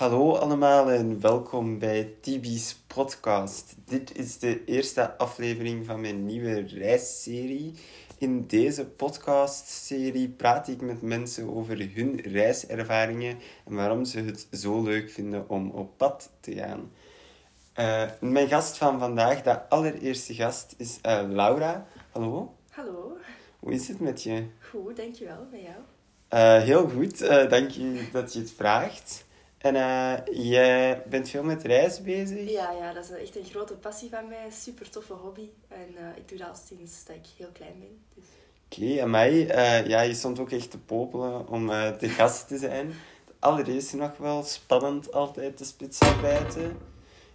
Hallo allemaal en welkom bij Tibi's podcast. Dit is de eerste aflevering van mijn nieuwe reisserie. In deze podcastserie praat ik met mensen over hun reiservaringen en waarom ze het zo leuk vinden om op pad te gaan. Uh, mijn gast van vandaag, de allereerste gast, is uh, Laura. Hallo. Hallo. Hoe is het met je? Goed, dankjewel. Met jou? Uh, heel goed, dank je dat je het vraagt. En uh, jij bent veel met reizen bezig? Ja, ja, dat is echt een grote passie van mij. Super toffe hobby. En uh, ik doe dat al sinds dat ik heel klein ben. Dus. Oké, okay, en mij, uh, ja, je stond ook echt te popelen om de gast te zijn. Allereerst nog wel spannend altijd de spitsarbeiden.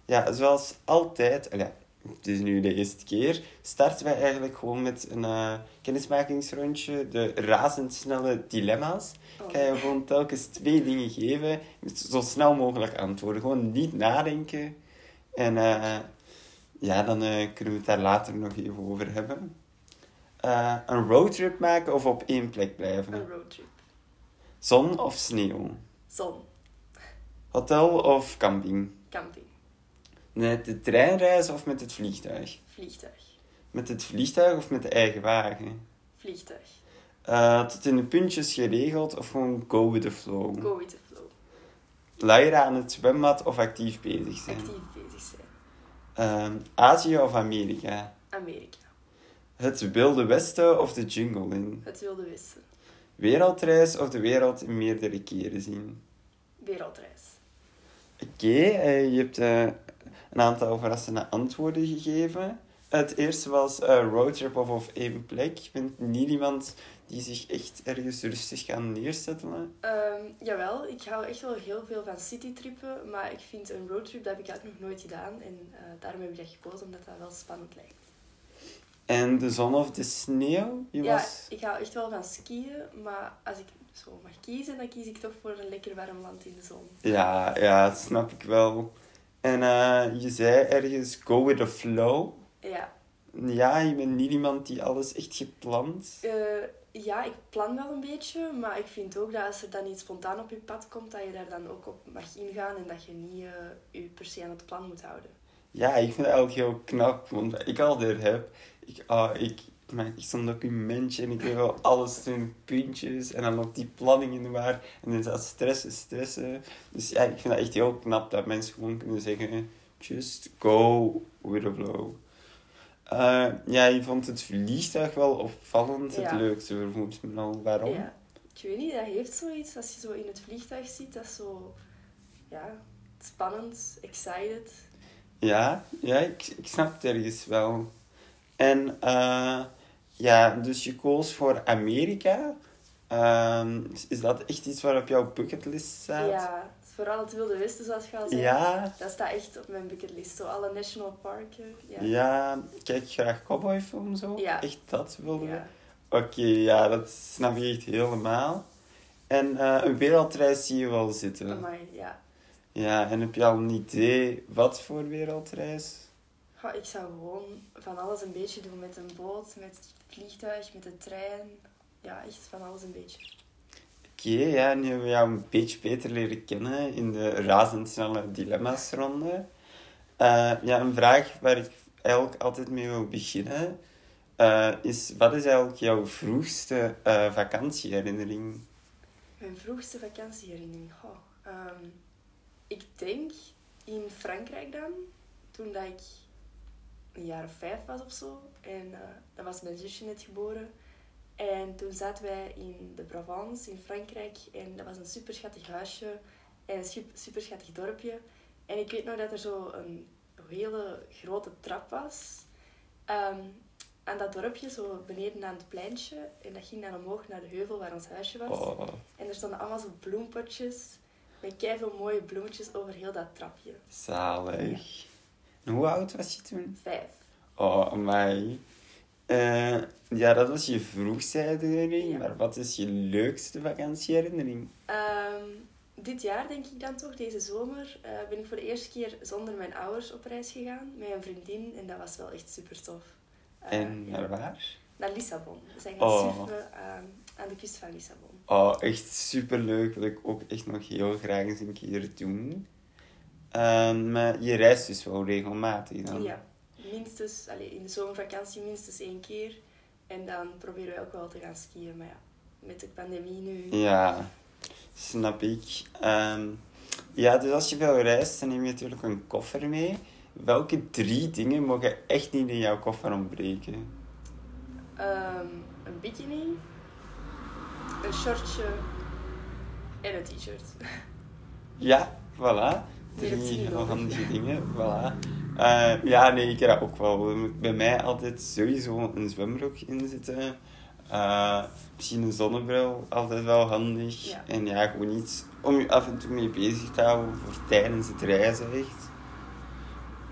Ja, zoals altijd, ja, het is nu de eerste keer, starten wij eigenlijk gewoon met een uh, kennismakingsrondje. De razendsnelle dilemma's. Oh. Ik ga je gewoon telkens twee dingen geven. Zo snel mogelijk antwoorden. Gewoon niet nadenken. En uh, ja, dan uh, kunnen we het daar later nog even over hebben. een roadtrip maken of op één plek blijven? Een roadtrip. Zon of sneeuw? Zon. Hotel of camping? Camping. Met de treinreis of met het vliegtuig? Vliegtuig. Met het vliegtuig of met de eigen wagen? Vliegtuig. Uh, tot in de puntjes geregeld of gewoon go with the flow? Go with the flow. Luieren aan het zwembad of actief bezig zijn? Actief bezig zijn. Uh, Azië of Amerika? Amerika. Het Wilde Westen of de jungle in? Het Wilde Westen. Wereldreis of de wereld in meerdere keren zien? Wereldreis. Oké, okay, uh, je hebt een aantal verrassende antwoorden gegeven. Het eerste was uh, roadtrip of op één plek. Je bent niet iemand die zich echt ergens rustig kan neerzetten? Um, jawel, ik hou echt wel heel veel van citytrippen. Maar ik vind een roadtrip, dat heb ik eigenlijk nog nooit gedaan. En uh, daarom heb ik dat gekozen, omdat dat wel spannend lijkt. En de zon of de sneeuw? Je ja, was... ik hou echt wel van skiën. Maar als ik zo mag kiezen, dan kies ik toch voor een lekker warm land in de zon. Ja, ja dat snap ik wel. En uh, je zei ergens go with the flow. Ja. Ja, je bent niet iemand die alles echt gepland. Uh, ja, ik plan wel een beetje, maar ik vind ook dat als er dan iets spontaan op je pad komt, dat je daar dan ook op mag ingaan en dat je niet uh, je per se aan het plan moet houden. Ja, ik vind het eigenlijk heel knap, want ik altijd heb, ik, uh, ik maak echt zo'n documentje en ik wil alles in puntjes en dan ook die planning in de waar en dan is dat stressen, stressen. Dus ja, ik vind het echt heel knap dat mensen gewoon kunnen zeggen, just go with the flow. Uh, ja, je vond het vliegtuig wel opvallend, het leukste vermoed me al. Waarom? Ja. Ik weet niet, dat heeft zoiets. Als je zo in het vliegtuig zit, dat is zo... Ja, spannend, excited. Ja, ja ik, ik snap het ergens wel. En uh, ja, dus je koos voor Amerika. Uh, is dat echt iets waar op jouw bucketlist staat? Ja, vooral het Wilde Westen, zoals je al zei. Ja. Dat staat echt op mijn bucketlist. Zo alle national parken. Ja, ja kijk graag cowboyfilm zo? Ja. Echt dat wilde ja. Oké, ja, dat snap je echt helemaal. En uh, een wereldreis zie je wel zitten. Amai, ja. Ja, en heb je al een idee wat voor wereldreis? Ik zou gewoon van alles een beetje doen. Met een boot, met het vliegtuig, met de trein. Ja, echt van alles een beetje. Oké, ja, nu hebben we jou een beetje beter leren kennen in de razendsnelle dilemma's-ronde. Uh, ja, een vraag waar ik eigenlijk altijd mee wil beginnen uh, is: wat is eigenlijk jouw vroegste uh, vakantieherinnering? Mijn vroegste vakantieherinnering? Oh, um, ik denk in Frankrijk dan, toen dat ik een jaar of vijf was of zo. En uh, dan was mijn zusje net geboren. En toen zaten wij in de Provence in Frankrijk. En dat was een super schattig huisje en een super schattig dorpje. En ik weet nog dat er zo een hele grote trap was. Um, aan dat dorpje, zo beneden aan het pleintje. En dat ging dan omhoog naar de heuvel waar ons huisje was. Oh. En er stonden allemaal zo bloempotjes. Met veel mooie bloemetjes over heel dat trapje. Zalig. En hoe oud was je toen? Vijf. Oh, mij. Uh, ja, dat was je vroegste herinnering. Ja. Maar wat is je leukste vakantieherinnering? Um, dit jaar, denk ik dan toch, deze zomer, uh, ben ik voor de eerste keer zonder mijn ouders op reis gegaan. Met een vriendin. En dat was wel echt super tof. Uh, en naar waar? naar Lissabon. We zijn gaan Oh. surfen ehm, aan de kust van Lissabon. Oh, echt superleuk. Wil ik ook echt nog heel graag eens een keer doen. Ehm, maar je reist dus wel regelmatig dan? Ja, minstens, allee, in de zomervakantie minstens één keer. En dan proberen we ook wel te gaan skiën. Maar ja, met de pandemie nu... Ja, snap ik. Ehm, ja, dus als je veel reist, dan neem je natuurlijk een koffer mee. Welke drie dingen mogen echt niet in jouw koffer ontbreken? Ehm, een bikini, een shortje en een t-shirt. Ja, voilà. Drie handige dingen, voilà. Eh, ja, nee, ik heb dat ook wel. Er moet bij mij altijd sowieso een zwembroek in zitten. Eh, misschien een zonnebril, altijd wel handig. Ja. En ja, gewoon iets om je af en toe mee bezig te houden voor tijdens het reizen echt.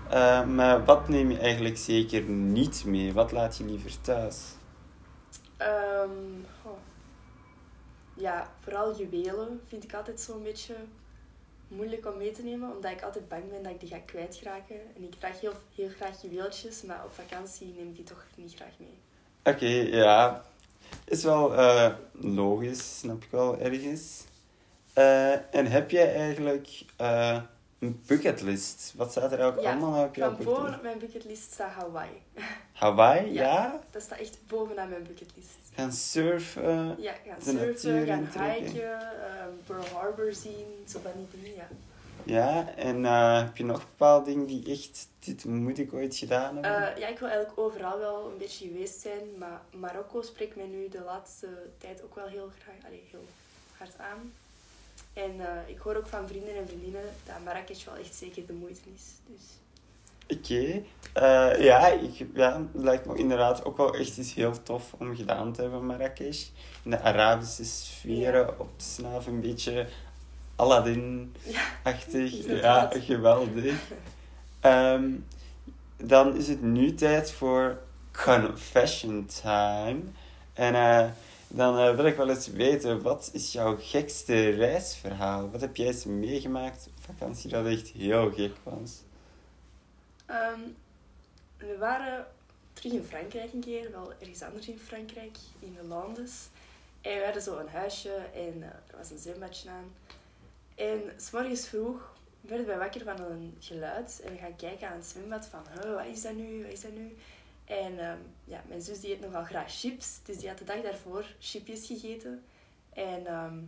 Eh, maar wat neem je eigenlijk zeker niet mee? Wat laat je liever thuis? Goh. Ja, vooral juwelen vind ik altijd zo'n beetje moeilijk om mee te nemen, omdat ik altijd bang ben dat ik die ga kwijtraken. En ik draag heel, heel graag juweeltjes, maar op vakantie neem ik die toch niet graag mee. Oké, ja. Is wel eh, logisch, snap ik wel ergens. Eh, en heb jij eigenlijk eh, een bucketlist? Wat staat er eigenlijk Ja, allemaal op jouw Van boven bucketlist? op mijn bucketlist staat Hawaii. Hawaii, Ja. ja? Dat staat echt bovenaan mijn bucketlist. Gaan surfen. Ja, gaan surfen, natuur gaan hiken, ehm, Pearl Harbor zien, zo van die dingen, ja. Ja, en eh, heb je nog bepaalde dingen die echt, dit moet ik ooit gedaan hebben? Eh, ja, ik wil eigenlijk overal wel een beetje geweest zijn, maar Marokko spreekt mij nu de laatste tijd ook wel heel graag, allee, heel hard aan. En eh, ik hoor ook van vrienden en vriendinnen dat Marrakesh wel echt zeker de moeite is. Dus Oké. Eh, ja, ik, ja, het lijkt me inderdaad ook wel echt iets heel tof om gedaan te hebben, Marrakesh. In de Arabische sferen op te snaven, een beetje Aladdin-achtig. ja, geweldig. Ehm, dan is het nu tijd voor confession time. En eh, dan eh, wil ik wel eens weten, wat is jouw gekste reisverhaal? Wat heb jij eens meegemaakt op vakantie dat echt heel gek was? Ehm, we waren terug in Frankrijk een keer, wel ergens anders in Frankrijk, in de Landes. En we hadden zo een huisje en eh, er was een zwembadje aan. En s morgens vroeg werden wij wakker van een geluid en we gaan kijken aan het zwembad van, "Huh, wat is dat nu, wat is dat nu? En ehm, ja, mijn zus die eet nogal graag chips, dus die had de dag daarvoor chipjes gegeten. En ehm,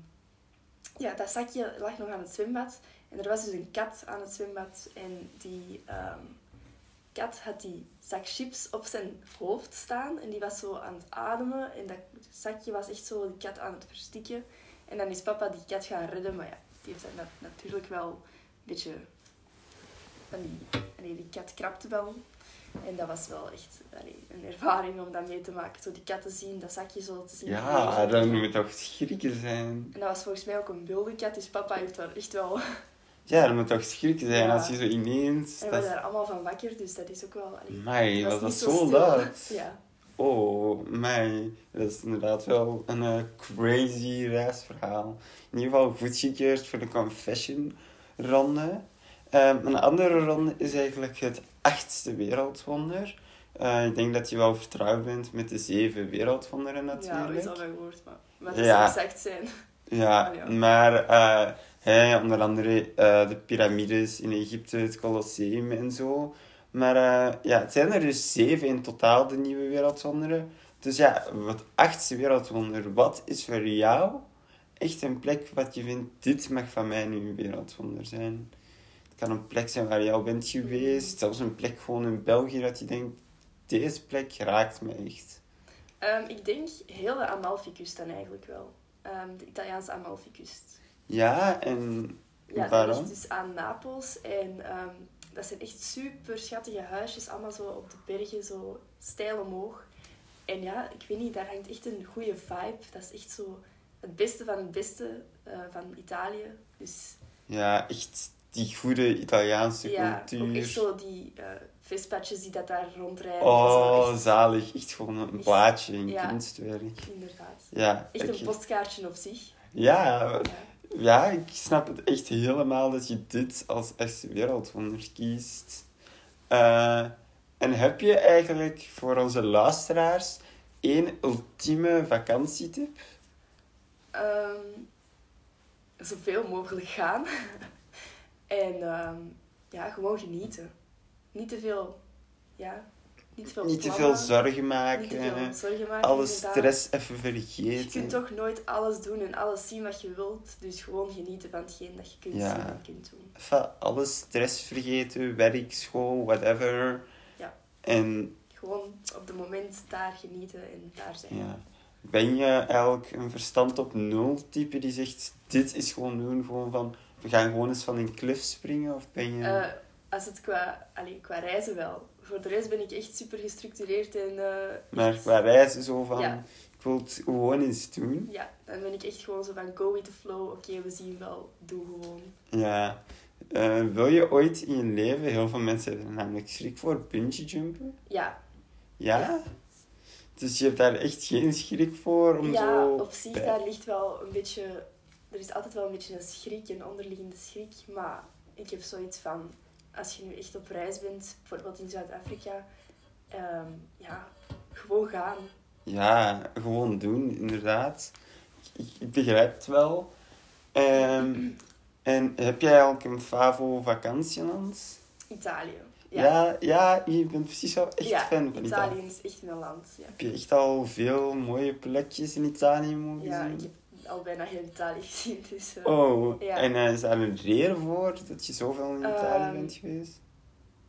ja, dat zakje lag nog aan het zwembad. En er was dus een kat aan het zwembad en die ehm, kat had die zak chips op zijn hoofd staan en die was zo aan het ademen en dat zakje was echt zo die kat aan het verstikken. En dan is papa die kat gaan redden, maar ja, die heeft dat na- natuurlijk wel een beetje... Van die, die kat krapte wel. En dat was wel echt allee, een ervaring om dat mee te maken. Zo die kat te zien, dat zakje zo te zien. Ja, dan moet toch schrikken zijn. En dat was volgens mij ook een wilde kat, dus papa heeft daar echt wel... Ja, dat moet toch schrikken zijn Ja. als je zo ineens... En we Dat... werden daar allemaal van wakker, dus dat is ook wel... allee, Mai, was dat zo luid? Ja. Oh, mij. Dat is inderdaad wel een eh, crazy reisverhaal. In ieder geval goedgekeurd voor de confession ronde. Ehm, een andere ronde is eigenlijk het achtste wereldwonder. Eh, ik denk dat je wel vertrouwd bent met de zeven wereldwonderen Ja, dat natuurlijk. is al woord, maar... Maar het Ja. zou exact zijn. Ja, ja. maar hè, onder andere eh, de piramides in Egypte, het Colosseum en zo. Maar ja, het zijn er dus zeven in totaal, de nieuwe wereldwonderen. Dus ja, het achtste wereldwonder, wat is voor jou echt een plek wat je vindt, dit mag van mij nu een wereldwonder zijn? Het kan een plek zijn waar je al bent geweest, zelfs een plek gewoon in België dat je denkt, deze plek raakt me echt. Ehm, ik denk heel de Amalfi-kust dan eigenlijk wel. Ehm, de Italiaanse Amalfi-kust. Ja, en Ja, dat waarom? ligt dus aan Napels. En ehm, dat zijn echt super schattige huisjes, allemaal zo op de bergen, zo steil omhoog. En ja, ik weet niet, daar hangt echt een goede vibe. Dat is echt zo het beste van het beste eh, van Italië. Dus Ja, echt die goede Italiaanse ja, cultuur. ook echt zo die vespatjes die dat daar rondrijden. Oh, echt- zalig. Echt gewoon een Echt, plaatje, een ja. kunstwerk. Inderdaad. Ja, Echt een postkaartje op zich. ja, Ja. ja, ik snap het echt helemaal dat je dit als echte wereldwonder kiest. Eh, en heb je eigenlijk voor onze luisteraars één ultieme vakantietip? Ehm, zoveel mogelijk gaan. en ehm, ja, gewoon genieten. Niet te veel, ja, niet te veel Niet te veel plannen, zorgen maken. Niet te veel zorgen maken. Alle inderdaad. stress even Je vergeten. kunt toch nooit alles doen en alles zien wat je wilt. Dus gewoon genieten van hetgeen dat je kunt Ja. zien en kunt doen. Even alle stress vergeten, werk, school, whatever. Ja. En Gewoon op het moment daar genieten en daar zijn. ja, ben je eigenlijk een verstand op nul type die zegt, dit is gewoon doen, gewoon van, we gaan gewoon eens van een klif springen? Of ben je... Eh, als het qua, allee, qua reizen wel. Voor de rest ben ik echt super gestructureerd en... eh, maar echt- qua reizen zo van, Ja. ik wil het gewoon eens doen. Ja, dan ben ik echt gewoon zo van go with the flow. Oké, we zien wel. Doe gewoon. Ja. Eh, wil je ooit in je leven, heel veel mensen hebben er namelijk schrik voor, bungee jumpen? Ja, Ja? Ja. Dus je hebt daar echt geen schrik voor om ja zo... op zich bij- daar ligt wel een beetje... Er is altijd wel een beetje een schrik, een onderliggende schrik. Maar ik heb zoiets van... Als je nu echt op reis bent, bijvoorbeeld in Zuid-Afrika... ehm, ja, gewoon gaan. Ja, gewoon doen, inderdaad. Ik, ik begrijp het wel. Ehm, en heb jij eigenlijk een favo vakantieland? Italië. Ja. Ja, ja, je bent precies wel echt Ja, fan van Italië. Italië is echt mijn land. Ja, Heb je echt al veel mooie plekjes in Italië mogen ja zien? Al bijna heel Italië gezien. Dus, eh, Oh, Ja. en eh, is daar een reden voor dat je zoveel in Italië Ehm, bent geweest?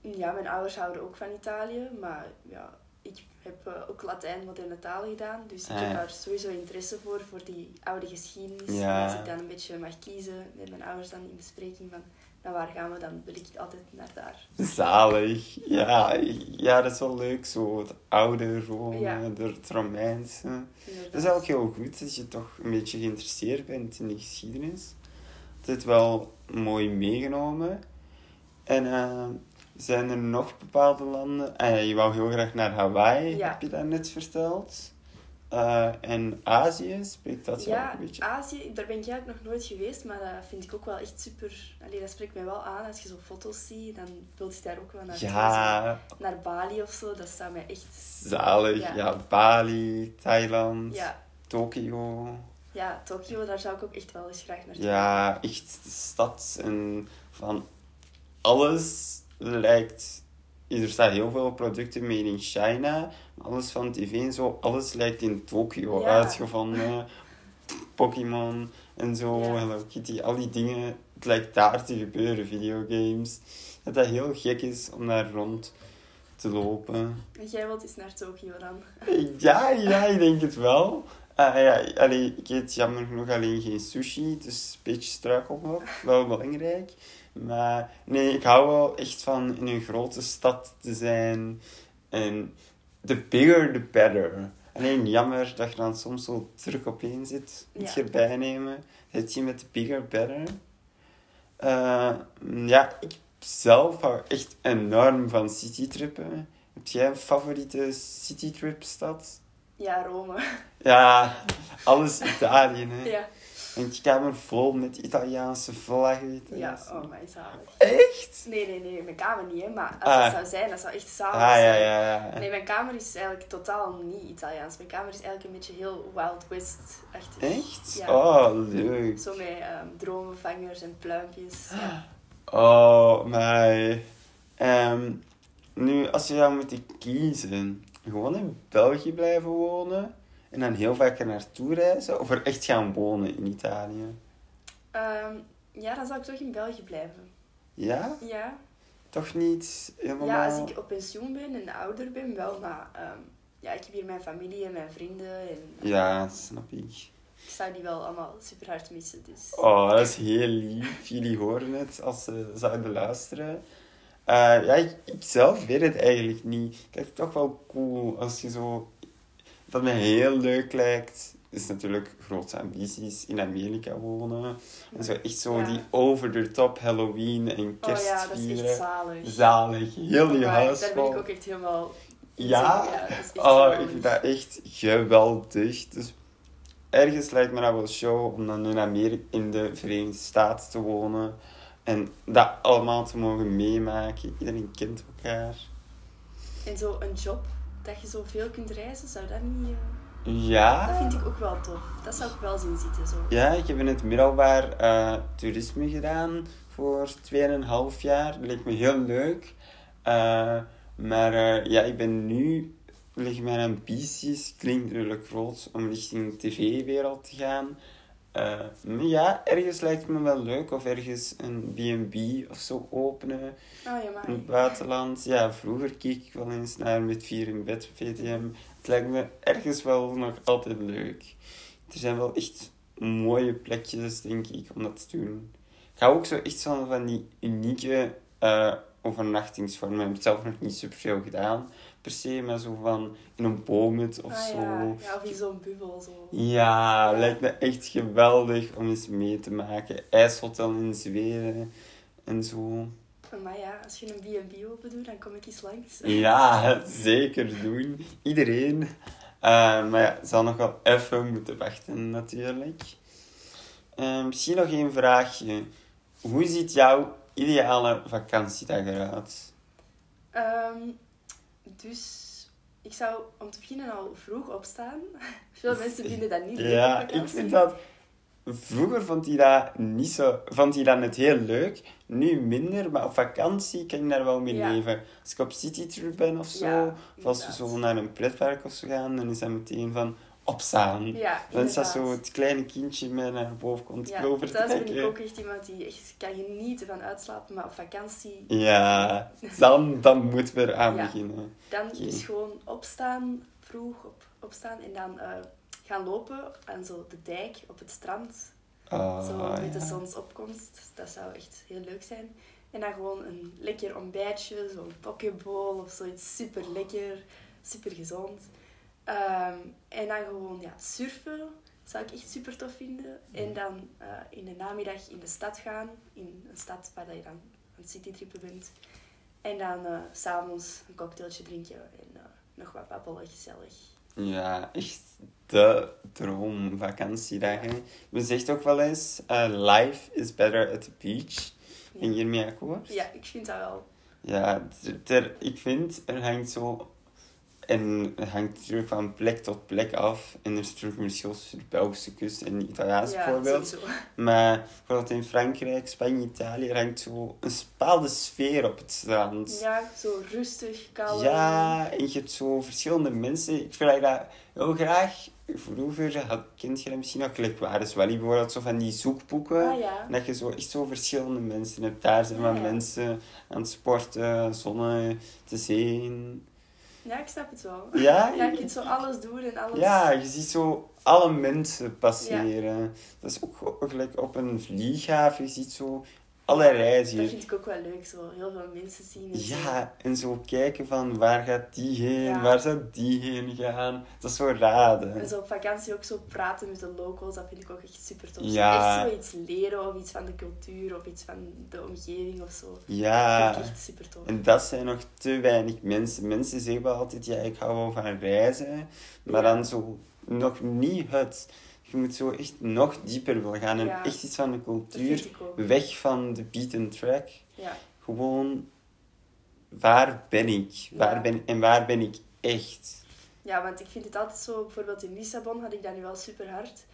Ja, mijn ouders houden ook van Italië, maar ja, ik heb eh, ook Latijn moderne talen gedaan, dus ik Ah, heb ja. daar sowieso interesse voor, voor die oude geschiedenis. Ja. Als ik dan een beetje mag kiezen met mijn ouders dan in bespreking van, nou waar gaan we, dan wil ik altijd naar daar. Zalig. Ja, ja, dat is wel leuk. Zo het oude Rome, Ja. het Romeinse. Inderdaad. Dat is ook heel goed dat je toch een beetje geïnteresseerd bent in de geschiedenis. Het wel mooi meegenomen. En eh, zijn er nog bepaalde landen? Eh, je wou heel graag naar Hawaii, Ja. heb je dat net verteld. Eh, en Azië, spreekt dat ook Ja, een beetje? Azië, daar ben ik eigenlijk nog nooit geweest, maar dat vind ik ook wel echt super. Allee, dat spreekt mij wel aan. Als je zo foto's ziet, dan wil je daar ook wel naartoe. Ja, Naar Bali of zo, dat zou mij echt... zalig. Ja. Ja. Bali, Thailand, Ja, Tokio. ja, Tokio, daar zou ik ook echt wel eens graag naartoe. Ja, echt de stad en van alles lijkt. Er staan heel veel producten made in China. Alles van tv en zo, alles lijkt in Tokio Ja. uitgevonden. Pokémon en zo, Ja. Hello Kitty, al die dingen. Het lijkt daar te gebeuren, videogames. Dat dat heel gek is om daar rond te lopen. En jij wilt eens naar Tokio dan? Ja, ja, ik denk het wel. Ah ja, allee, ik eet jammer genoeg alleen geen sushi, dus een beetje struikelblok. Wel belangrijk. Maar nee, ik hou wel echt van in een grote stad te zijn. En the bigger, the better. Alleen jammer dat je dan soms zo druk opeen zit. Moet je Ja. erbij nemen. Het je met the bigger, better. Eh, ja, ik zelf hou echt enorm van citytrippen. Heb jij een favoriete citytrip-stad? Ja, Rome. Ja, alles Italië, hè. Ja, En je kamer vol met Italiaanse vlaggen. ja. oh mijn zalig. Echt? Nee, nee, nee, mijn kamer niet, hè. Maar als Ah. het zou zijn, dat zou echt zalig Ah, ja, zijn. ja, ja. Nee, mijn kamer is eigenlijk totaal niet Italiaans. Mijn kamer is eigenlijk een beetje heel Wild West-achtig. Echt? Ja. Oh, leuk. Zo met ehm, dromenvangers en pluimpjes. Ja. Oh, mij. Ehm, nu, als je zou moeten kiezen, gewoon in België blijven wonen en dan heel vaak er naartoe reizen, of er echt gaan wonen in Italië? Ehm, ja, dan zou ik toch in België blijven. Ja? Ja. Toch niet helemaal... ja, als ik op pensioen ben en ouder ben, wel. Maar ehm, ja, ik heb hier mijn familie en mijn vrienden. En Ja, dat snap ik. ik zou die wel allemaal super hard missen. Dus. Oh, dat is heel lief. Jullie horen het als ze zouden luisteren. Eh, ja, ik, ik zelf weet het eigenlijk niet. Het toch wel cool als je zo... Dat me heel leuk lijkt, is natuurlijk grote ambities in Amerika wonen. En zo echt zo Ja. die over-the-top Halloween en Oh ja, dat is echt zalig. Zalig. Heel die Maar huis Daar ben ik ook echt helemaal... Ja? ja dat is echt Oh, ik vind dat echt geweldig. Dus ergens lijkt me dat wel show om dan in Amerika, in de Verenigde Staten te wonen. En dat allemaal te mogen meemaken. Iedereen kent elkaar. En zo een job dat je zoveel kunt reizen, zou dat niet... eh, Dat Ja. vind ik ook wel tof. Dat zou ik wel zien zitten, zo. Ja, ik heb in het middelbaar eh, toerisme gedaan voor 2,5 jaar. Dat leek me heel leuk. Eh, maar ja, ik ben nu, liggen mijn ambities, klinkt redelijk groot, om richting tv-wereld te gaan. Eh, ja, ergens lijkt het me wel leuk. Of ergens een B&B of zo openen Oh ja, maar... in het buitenland. Ja, vroeger keek ik wel eens naar met vier in bed VTM. Het lijkt me ergens wel nog altijd leuk. Er zijn wel echt mooie plekjes, denk ik, om dat te doen. Ik hou ook zo echt van, van die unieke eh, overnachtingsvormen. Ik heb het zelf nog niet superveel gedaan, per se. Maar zo van in een boomhut of Ah, zo. ja. ja, of in zo'n bubbel, zo. Ja, lijkt me echt geweldig om eens mee te maken. IJshotel in Zweden en zo. Maar ja, als je een B&B open doet, dan kom ik eens langs. Ja, zeker doen. Iedereen. Eh, maar ja, zal nog wel even moeten wachten, natuurlijk. Eh, misschien nog één vraagje. Hoe ziet jouw ideale vakantiedag eruit? Ehm, dus ik zou om te beginnen al vroeg opstaan. Veel mensen vinden dat niet leuk Ja, ik vind dat... Vroeger vond hij dat niet zo... Vond hij dat net heel leuk. Nu minder, maar op vakantie kan ik daar wel mee Ja. leven. Als ik op citytrip ben of zo, Ja, of als we zo naar een pretpark of zo gaan, dan is dat meteen van opstaan. Ja, is dat inderdaad. zo het kleine kindje met naar boven komt Ja, thuis ben ik ook echt iemand die echt kan genieten van uitslapen, maar op vakantie, Ja, dan, dan moeten we eraan Ja. beginnen. dan is gewoon opstaan, vroeg op, opstaan en dan eh, gaan lopen aan zo de dijk op het strand. Oh, Zo met de zonsopkomst. Dat zou echt heel leuk zijn. En dan gewoon een lekker ontbijtje, zo'n pokeball of zoiets super lekker, super gezond. Ehm, en dan gewoon ja, surfen zou ik echt super tof vinden. En dan eh, in de namiddag in de stad gaan, in een stad waar je dan aan het citytrippen bent. En dan s s'avonds een cocktailtje drinken en eh, nog wat babbelen, gezellig. Ja, echt de droom vakantiedagen. Men zegt ook wel eens, life is better at the beach. Ben je hiermee akkoord? Ja, ik vind dat wel. Ja, ik vind, er hangt zo... En het hangt natuurlijk van plek tot plek af. En er is natuurlijk een verschil tussen de Belgische kust en de Italiaanse ja, sowieso. Maar bijvoorbeeld in Frankrijk, Spanje, Italië, hangt zo een bepaalde sfeer op het strand. Ja, zo rustig, kalm. Ja, en je hebt zo verschillende mensen. Ik vergelijk dat heel graag. Vroeger had, kent je dat misschien nog Wally bijvoorbeeld, zo van die zoekboeken. Ah ja. Dat je zo echt zo verschillende mensen hebt. Daar zijn ja. mensen aan het sporten, zonnen te zien. Ja, ik snap het wel. Ja? Ja, je kunt zo alles doen en alles. Ja, je ziet zo alle mensen passeren. Dat is ook gelijk op een vlieghaven. Je ziet zo alle reizen Dat vind ik ook wel leuk, zo heel veel mensen zien. En zo. Ja, en zo kijken van waar gaat die heen, Ja. waar zou die heen gaan. Dat is zo raden. En zo op vakantie ook zo praten met de locals, dat vind ik ook echt super tof. Zo Ja. Echt zoiets leren of iets van de cultuur of iets van de omgeving of zo. Ja, Dat vind ik echt super tof. en dat zijn nog te weinig mensen. Mensen zeggen wel altijd, ja, ik hou wel van reizen. Maar Ja. dan zo nog niet het. Je moet zo echt nog dieper willen gaan. En Ja. echt iets van de cultuur. Weg van de beaten track. Ja. Gewoon, waar ben ik? Waar ben, en waar ben ik echt? ja, want ik vind het altijd zo, bijvoorbeeld in Lissabon had ik dat nu wel super hard.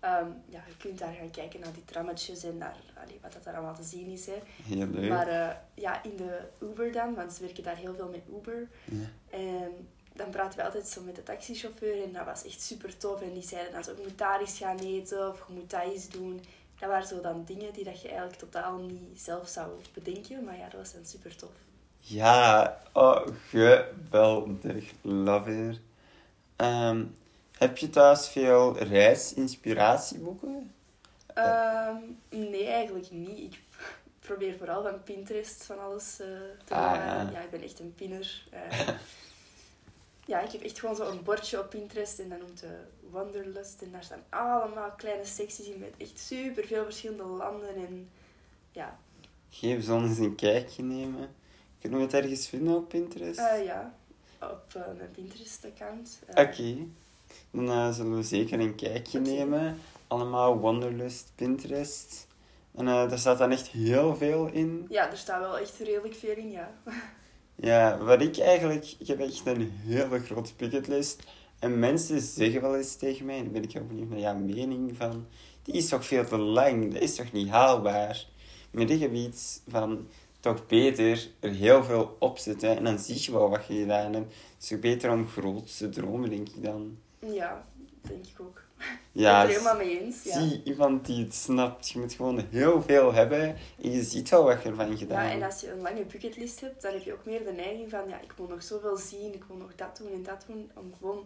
Ehm, ja, je kunt daar gaan kijken naar die trammetjes en naar allee, wat dat daar allemaal te zien is. Hè. Heel leuk. Maar eh, ja, in de Uber dan, want ze werken daar heel veel met Uber. Ja. En dan praten we altijd zo met de taxichauffeur en dat was echt super tof. En die zeiden dan zo, je moet daar eens gaan eten of je moet dat eens doen. Dat waren zo dan dingen die dat je eigenlijk totaal niet zelf zou bedenken. Maar ja, dat was dan super tof. Ja, oh, geweldig. Love it. Ehm, heb je thuis veel reisinspiratieboeken? Ehm, nee, eigenlijk niet. Ik probeer vooral van Pinterest van alles eh, te Ah, ja. ik ben echt een pinner. Eh, ja, ik heb echt gewoon zo een bordje op Pinterest en dat noemt de Wanderlust. En daar staan allemaal kleine secties in met echt super veel verschillende landen. En ja, Geef zo eens een kijkje nemen. Kunnen we het ergens vinden op Pinterest? eh, ja op eh, mijn Pinterest-account. Eh, Oké. Dan zullen we zeker een kijkje nemen. Allemaal Wanderlust, Pinterest. En daar staat dan echt heel veel in. Ja, er staat wel echt redelijk veel in, ja. Ja, wat ik eigenlijk... Ik heb echt een hele grote bucketlist. En mensen zeggen wel eens tegen mij, en ben ik heel benieuwd naar jouw mening van... Die is toch veel te lang, dat is toch niet haalbaar? Maar ik heb iets van toch beter er heel veel op zetten en dan zie je wel wat je gedaan hebt. Het is toch beter om groot te dromen, denk ik dan. Ja, denk ik ook. Ja, ik ben het er helemaal mee eens. Ja. zie iemand die het snapt. Je moet gewoon heel veel hebben en je ziet wel wat je ervan gedaan Ja, en als je een lange bucketlist hebt, dan heb je ook meer de neiging van, ja, ik wil nog zoveel zien, ik wil nog dat doen en dat doen, om gewoon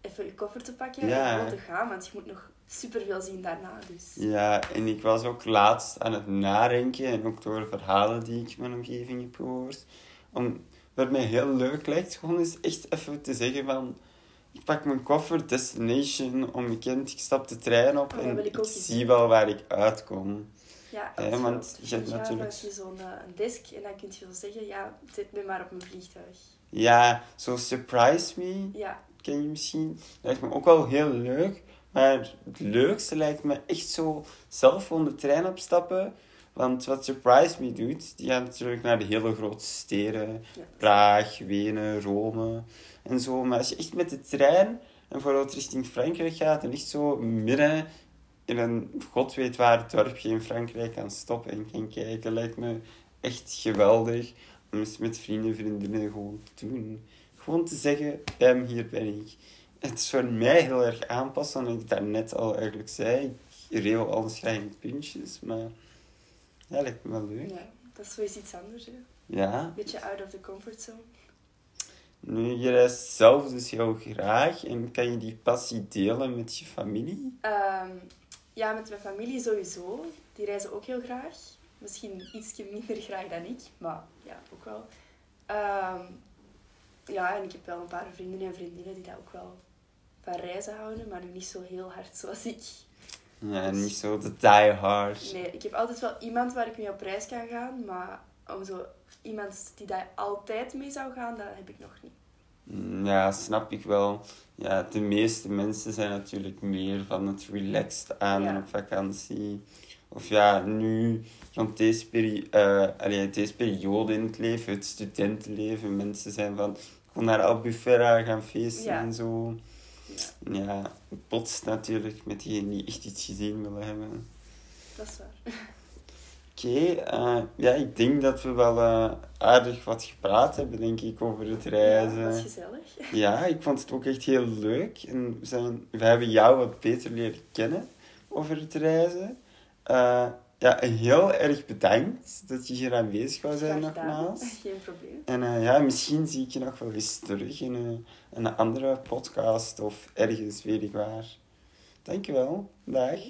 even je koffer te pakken Ja. en gewoon te gaan, want je moet nog superveel zien daarna, dus. Ja, en ik was ook laatst aan het nadenken en ook door verhalen die ik in mijn omgeving heb gehoord. Om, wat mij heel leuk lijkt, gewoon eens echt even te zeggen van... Ik pak mijn koffer, destination, onbekend, ik stap de trein op Oh, en ik zie wel waar ik uitkom. Ja, want je hebt natuurlijk- heb je zo'n eh, een desk en dan kun je zo zeggen, ja, zet me maar op mijn vliegtuig. Ja, zo Surprise Me, Ja, ken je misschien. Lijkt me ook wel heel leuk. Maar het leukste lijkt me echt zo zelf gewoon de trein opstappen. Want wat Surprise Me doet, die gaat natuurlijk naar de hele grote steden. ja. Praag, Wenen, Rome en zo. Maar als je echt met de trein en bijvoorbeeld richting Frankrijk gaat en echt zo midden in een god weet waar dorpje in Frankrijk kan stoppen en kan kijken, lijkt me echt geweldig om eens met vrienden, vriendinnen gewoon te doen. Gewoon te zeggen, bam, hier ben ik. Het is voor mij heel erg aanpassen, wat ik daarnet al eigenlijk zei. Ik regel alles graag in puntjes, maar ja, lijkt me wel leuk. ja, dat is eens iets anders, hè. Ja. Beetje out of the comfort zone. Nu, je reist zelf dus heel graag en kan je die passie delen met je familie? Ehm, ja, met mijn familie sowieso. Die reizen ook heel graag. Misschien ietsje minder graag dan ik, maar ja, ook wel. Ehm, ja, en ik heb wel een paar vrienden en vriendinnen die dat ook wel van reizen houden, maar nu niet zo heel hard zoals ik. Ja, niet zo de die hard. Nee, ik heb altijd wel iemand waar ik mee op reis kan gaan, maar om zo iemand die daar altijd mee zou gaan, dat heb ik nog niet. Mm, Ja, snap ik wel. Ja, de meeste mensen zijn natuurlijk meer van het relaxed aan en Ja. op vakantie. Of ja, nu, rond deze, peri eh, allee, deze periode in het leven, het studentenleven, mensen zijn van, ik wil naar Albufeira gaan feesten Ja. en zo. Ja, Ja, het botst natuurlijk met diegenen die echt iets gezien willen hebben. dat is waar. Oké, eh, ja, ik denk dat we wel eh, aardig wat gepraat hebben, denk ik, over het Ja, reizen. dat is gezellig. Ja, ik vond het ook echt heel leuk. En we, zijn, we hebben jou wat beter leren kennen over het reizen. Eh, ja, heel erg bedankt dat je hier aanwezig wou zijn Graag nogmaals. Geen probleem. En eh, ja, misschien zie ik je nog wel eens terug in een, een andere podcast of ergens, weet ik waar. Dankjewel. Dag.